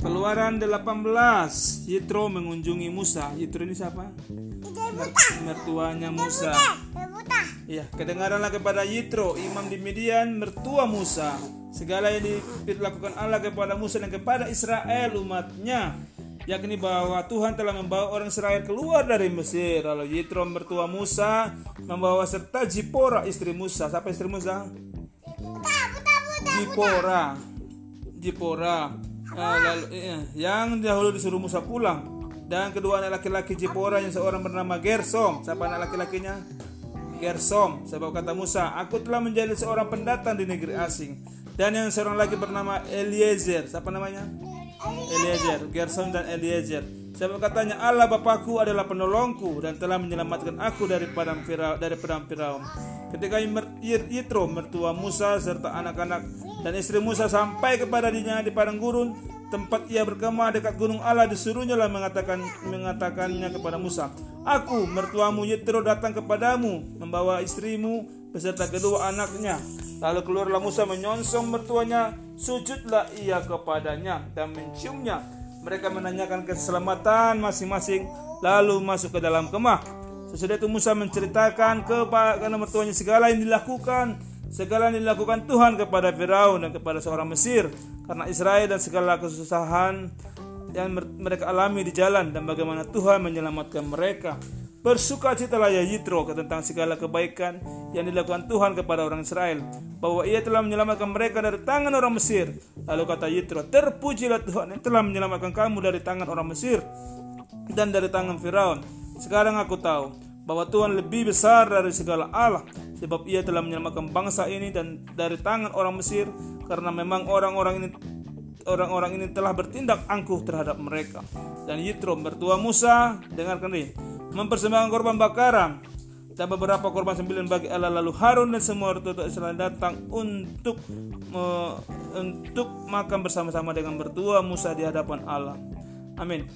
Keluaran 18 Yitro mengunjungi Musa Yitro ini siapa? Mer mertuanya Musa Iya, kedengaranlah kepada Yitro, imam di Midian, mertua Musa. Segala yang dilakukan Allah kepada Musa dan kepada Israel umatnya yakni bahwa Tuhan telah membawa orang Israel keluar dari Mesir. Lalu Yitro mertua Musa membawa serta Jipora istri Musa. Siapa istri Musa? Jipora. Jipora. Uh, lalu, iya, yang dahulu disuruh Musa pulang dan kedua anak laki-laki Jipora yang seorang bernama Gersom. Siapa anak laki-lakinya? Gersom. Sebab kata Musa, aku telah menjadi seorang pendatang di negeri asing. Dan yang seorang lagi bernama Eliezer. Siapa namanya? Eliezer, Gerson dan Eliezer. Sebab katanya Allah Bapakku adalah penolongku dan telah menyelamatkan aku dari padang Firaun dari padang Firaun. Ketika Yitro mertua Musa serta anak-anak dan istri Musa sampai kepada dirinya di padang gurun tempat ia berkemah dekat gunung Allah disuruhnya lah mengatakan mengatakannya kepada Musa, Aku mertuamu Yitro datang kepadamu membawa istrimu beserta kedua anaknya. Lalu keluarlah Musa menyongsong mertuanya sujudlah ia kepadanya dan menciumnya. Mereka menanyakan keselamatan masing-masing, lalu masuk ke dalam kemah. Sesudah itu Musa menceritakan kepada mertuanya segala yang dilakukan, segala yang dilakukan Tuhan kepada Firaun dan kepada seorang Mesir, karena Israel dan segala kesusahan yang mereka alami di jalan dan bagaimana Tuhan menyelamatkan mereka. Bersukacitalah ya Yitro tentang segala kebaikan yang dilakukan Tuhan kepada orang Israel, bahwa ia telah menyelamatkan mereka dari tangan orang Mesir. Lalu kata Yitro, terpujilah Tuhan yang telah menyelamatkan kamu dari tangan orang Mesir dan dari tangan Firaun. Sekarang aku tahu bahwa Tuhan lebih besar dari segala Allah, sebab ia telah menyelamatkan bangsa ini dan dari tangan orang Mesir, karena memang orang-orang ini orang-orang ini telah bertindak angkuh terhadap mereka. Dan Yitro mertua Musa, dengarkan ini, mempersembahkan korban bakaran dan beberapa korban sembilan bagi Allah lalu Harun dan semua orang Israel datang untuk me, untuk makan bersama-sama dengan bertua Musa di hadapan Allah. Amin.